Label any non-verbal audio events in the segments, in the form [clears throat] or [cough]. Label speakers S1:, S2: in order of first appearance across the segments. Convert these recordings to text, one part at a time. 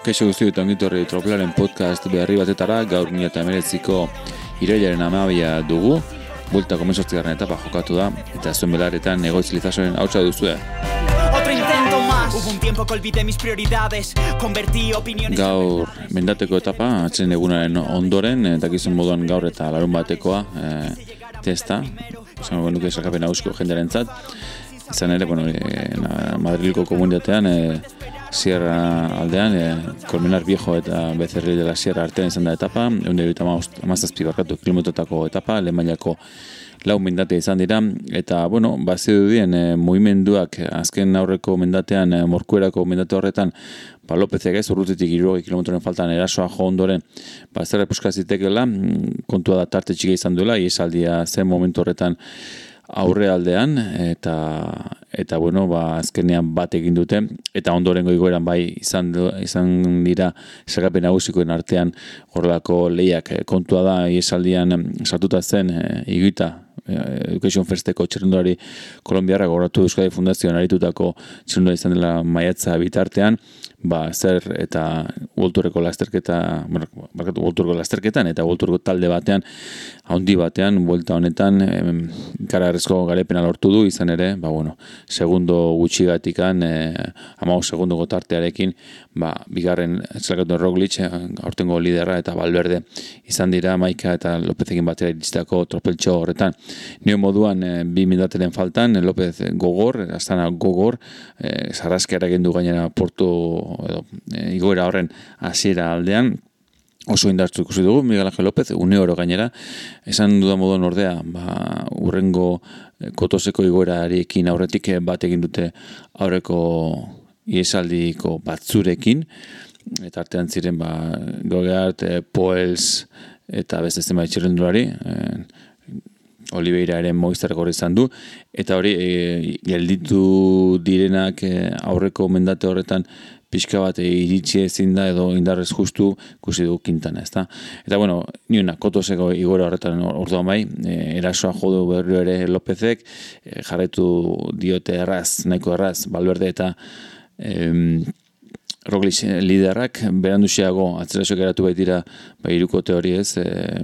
S1: Kaixo guzti eta ongitorri tropelaren podcast beharri batetara gaur mila eta emeretziko irailaren amabia dugu. Bulta komenzortzi garren etapa jokatu da eta zuen belaretan egoitz lizasoren hautsa duzue. Gaur mendateko etapa atzen egunaren ondoren eta gizun moduan gaur eta larun batekoa e, testa. Zan nuke esakapen hausko jenderen zat Zan ere, bueno, e, Madrilko komunitatean e, Sierra aldean, e, Colmenar Viejo eta Becerril de la Sierra artean izan da etapa, egun dira amazazpi barkatu kilometrotako etapa, lehen mailako lau mendate izan dira, eta, bueno, bazi dudien, e, mugimenduak azken aurreko mendatean, e, morkuerako mendate horretan, ba, Lopezek ez, urrutitik irrogi kilometroren faltan erasoa jo ondoren, ba, ez da kontua da tarte txika izan duela, iesaldia zen momentu horretan, aurrealdean eta eta bueno ba azkenean bat egin dute eta ondorengo igoeran bai izan izan dira sagapen nagusikoen artean horrelako leiak eh, kontua da iesaldian sartuta zen e, igita eh, Education Festeko txerrendulari Kolombiara goratu Euskadi Fundazioan aritutako txerrendulari izan dela maiatza bitartean ba, zer eta Wolturreko lasterketa, markatu Wolturreko lasterketan eta Wolturreko talde batean, haundi batean, vuelta honetan, em, kararrezko garepena lortu du, izan ere, ba, bueno, segundo gutxigatikan, e, amau segundo gotartearekin, ba, bigarren zelakatu Roglic, e, aurtengo liderra eta Balberde, izan dira Maika eta Lopezekin batera iristako tropeltxo horretan. Nio moduan, e, bi mindateren faltan, Lopez gogor, astana gogor, e, zarrazkeara gendu gainera portu e, igoera horren hasiera aldean oso indartzu ikusi dugu Miguel Ángel López une oro gainera. Esan duda modu ordea ba urrengo e, kotoseko igoerarekin aurretik e, bat egin dute aurreko iesaldiko batzurekin. Eta artean ziren ba Gogeart, e, Poels eta beste zenbait txirrendulari e, Oliveira ere gorri izan du, eta hori e, gelditu direnak aurreko mendate horretan pixka bat iritsi ezin da edo indarrez justu ikusi du kintana, ezta? Eta bueno, ni una kotoseko igora horretan orduan bai, e, erasoa jodu berri ere Lopezek, e, jarretu diote erraz, nahiko erraz, balberde eta em, Roglic liderrak, berandu xeago, atzerasok eratu baitira, bai iruko teori ez, e,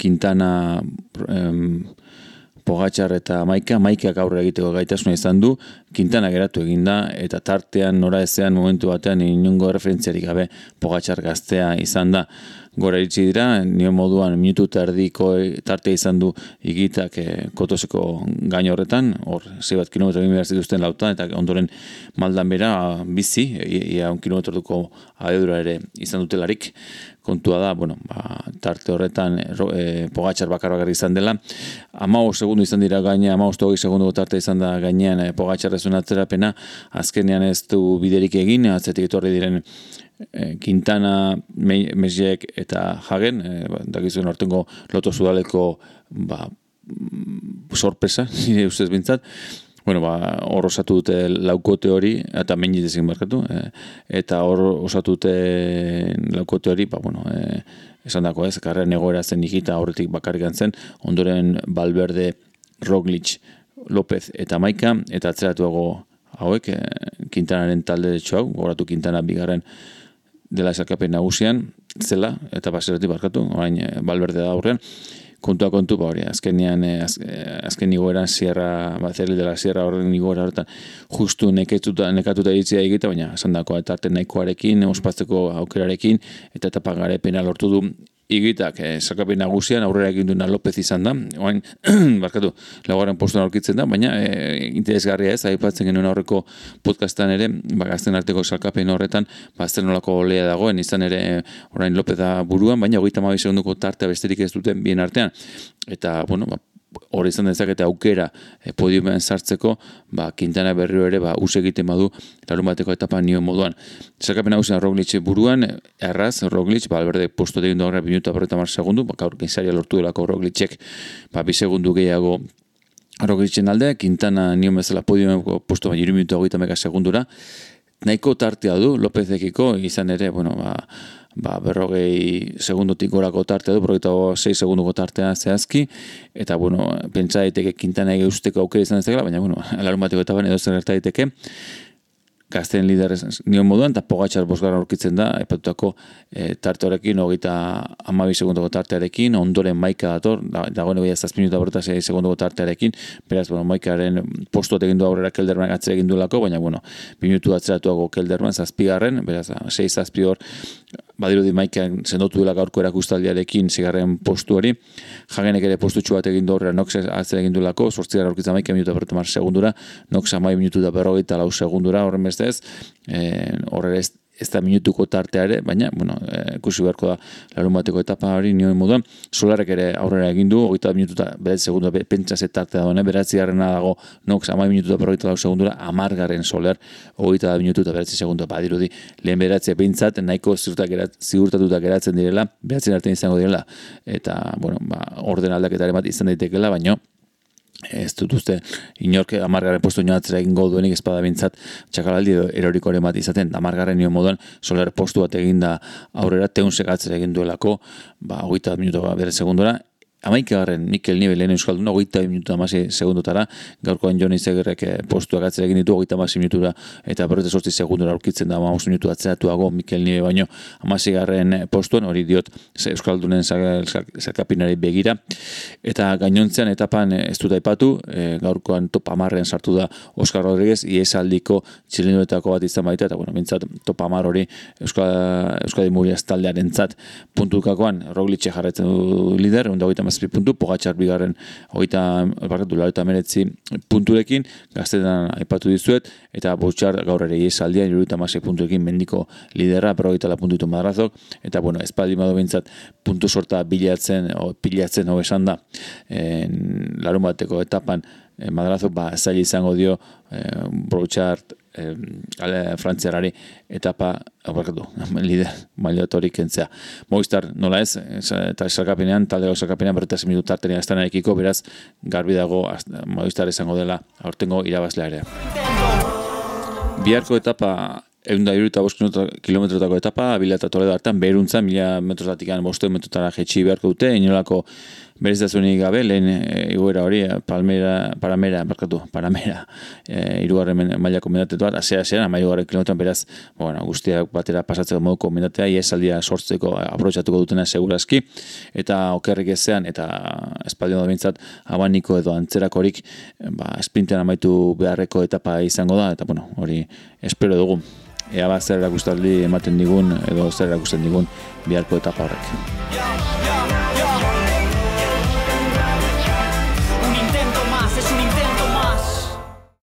S1: Quintana em, Pogatxar eta Maika, Maikak aurre egiteko gaitasuna izan du, Quintana geratu eginda, eta tartean nora ezean momentu batean inungo referentziarik gabe Pogatxar gaztea izan da. Gora iritsi dira, nio moduan minutu tardiko tarte izan du igitak e, kotoseko gaino horretan, hor, zei bat kilometro egin behar zituzten lautan, eta ondoren maldan bera bizi, ia un kilometro duko adedura ere izan dutelarik kontua da, bueno, ba, tarte horretan e, pogatxar bakar bakar izan dela. Amao segundu izan dira gaine, amao stogi segundu tarte izan da gainean e, pogatxar atzerapena, azkenean ez du biderik egin, atzetik etorri diren e, Quintana, Mesiek eta Hagen, e, ba, dakizuen ortengo loto sudaleko ba, sorpresa, [laughs] nire ustez bintzat, bueno, ba, hor osatu dute laukote hori, eta meni dezin barkatu, e, eta hor osatu dute laukote hori, ba, bueno, e, esan dako ez, karrean egoera zen ikita horretik bakarrik zen, ondoren Balberde, Roglic, López eta Maika, eta atzeratuago hauek, e, Quintanaren talde de hau, goratu Quintana bigarren dela esakapen nagusian, zela, eta baseratik barkatu, orain Balberde da aurrean, kontua kontu ba hori azkenean eh, az, eh, azken igoeran sierra bazerri dela sierra horren igoera hortan justu neketuta nekatuta iritzia egite baina esandako eta arte nahikoarekin ospatzeko aukerarekin eta etapa garepena lortu du igitak eh, sakapen nagusian aurrera egin duena Lopez izan da. Oain, [clears throat] barkatu, laugarren postuan aurkitzen da, baina e, interesgarria ez, aipatzen genuen aurreko podcastan ere, ba, gazten arteko sakapen horretan, ba, nolako lea dagoen, izan ere, orain Lopez da buruan, baina hogeita mabi segunduko tartea besterik ez duten bien artean. Eta, bueno, ba, hori izan dezakete aukera e, podiumean sartzeko, ba, Quintana berrio ere, ba, us egiten badu, larun bateko etapa nio moduan. Zerkapen hau zen Roglic buruan, erraz, Roglic, ba, alberde posto egin dugu minuta berreta mar segundu, ba, gaur genzaria lortu delako Roglicek, ba, bi segundu gehiago Roglicen alde, Quintana nio mezela podiumeko posto, ba, jiru minuta hogeita mega segundura, nahiko tartea du, Lopezekiko, izan ere, bueno, ba, ba, berrogei segundotik gorako tartea du, progeita 6 segunduko tartea zehazki, eta, bueno, pentsa daiteke kintana ege usteko aukera izan ez baina, bueno, alarun bateko eta edo zer gerta daiteke. Gazten lider nion moduan, eta pogatxar bosgarra aurkitzen da, epatutako e, tarte horrekin, hogeita amabi segundoko tartearekin, ondoren maika dator, da, dagoen egoia zaz minuta borta zei segundoko tartearekin, beraz, bueno, maikaren postu egin du aurrera kelderman atzera egin duelako, baina, bueno, minutu atzeratuago kelderman, zazpigarren, beraz, sei zazpi hor, badirudi maikan sendotu dela gaurko erakustaldiarekin zigarren postu hori, jagenek ere postutxu bat egin horrela nox atzera egin duelako, sortzi gara aurkitza maika minutu da segundura, nox amai minutu da berrogeita lau segundura, horren bestez, eh, horre ez ez da minutuko tartea ere, baina, bueno, e, ikusi beharko da larun bateko etapa hori nioen moduan, solarek ere aurrera egin du, hogeita minututa, beraz segundu, pentsa ze tartea dagoen, beratzi garrena dago, nox, amai minututa berrogeita lau segundura, amargarren solar, hogeita minututa, beratzi segundu, badirudi, lehen beratzi pintzat, nahiko ziurtatuta geratzen direla, beratzen artean izango direla, eta, bueno, ba, orden aldaketaren bat izan daitekela, baina, ez dut uste inork amargarren postu inoatzera egin duenik espada bintzat txakalaldi eroriko ere bat izaten. Amargarren nio moduan soler postu bat egin da aurrera teun segatzera egin duelako ba, hogeita minuto bere segundora amaikagarren Mikel Nibe lehen euskalduna, goita minutu amasi segundotara, gaurkoan Joni Zegerrek eh, postuak atzera egin ditu, goita amasi minutura, eta berrete sortzi segundura aurkitzen da, amamus minutu atzeratuago Mikel Nibe baino, amasi garren postuan, hori diot, euskaldunen zerkapinari begira, eta gainontzean etapan eh, ez dut aipatu, e, gaurkoan top amarren sartu da Oskar Rodriguez, iesaldiko txilinduetako bat izan baita, eta bueno, bintzat top amar hori Euskal, Euskadi Muriaz taldearen zat puntukakoan, Roglitxe jarretzen du lider, onda zazpi puntu, pogatxar bigarren hogeita, barkatu, lauta meretzi punturekin, gaztetan aipatu dizuet, eta botxar gaur ere iezaldian, juruita masek punturekin mendiko liderra, pero hogeita la puntuitu madrazok, eta bueno, espaldi madu bintzat puntu sorta bilatzen, o, pilatzen ho esan da, larun bateko etapan, eh, madrazok, ba, zaila izango dio, botxar, eh, ale frantziarari etapa abarkatu, [laughs] lider mailatorik kentzea. Movistar nola ez, eta esakapenean, talde esakapenean berretaz minutu tartenia ez ekiko, beraz, garbi dago Movistar esango dela aurtengo irabazlea ere. Biharko etapa Egun da iruta bost kilometrotako etapa, bila eta toledo hartan, beruntza, mila metrozatik bostu metrotara jetxi beharko dute, inolako berezazunik gabe, lehen e, iguera hori, e, palmera, paramera, barkatu, paramera, e, irugarren mailako mendatetu bat, azea, azea, ama irugarren kilometran, beraz, bueno, guztiak batera pasatzeko moduko mendatea, iesaldia sortzeko aprobetsatuko dutena segurazki, eta okerrik ezean, eta espaldion da bintzat, abaniko edo antzerakorik, ba, esprintean amaitu beharreko etapa izango da, eta, bueno, hori, espero dugu. Ea bat zer erakustaldi ematen digun, edo zer erakusten digun biharko etapa horrek.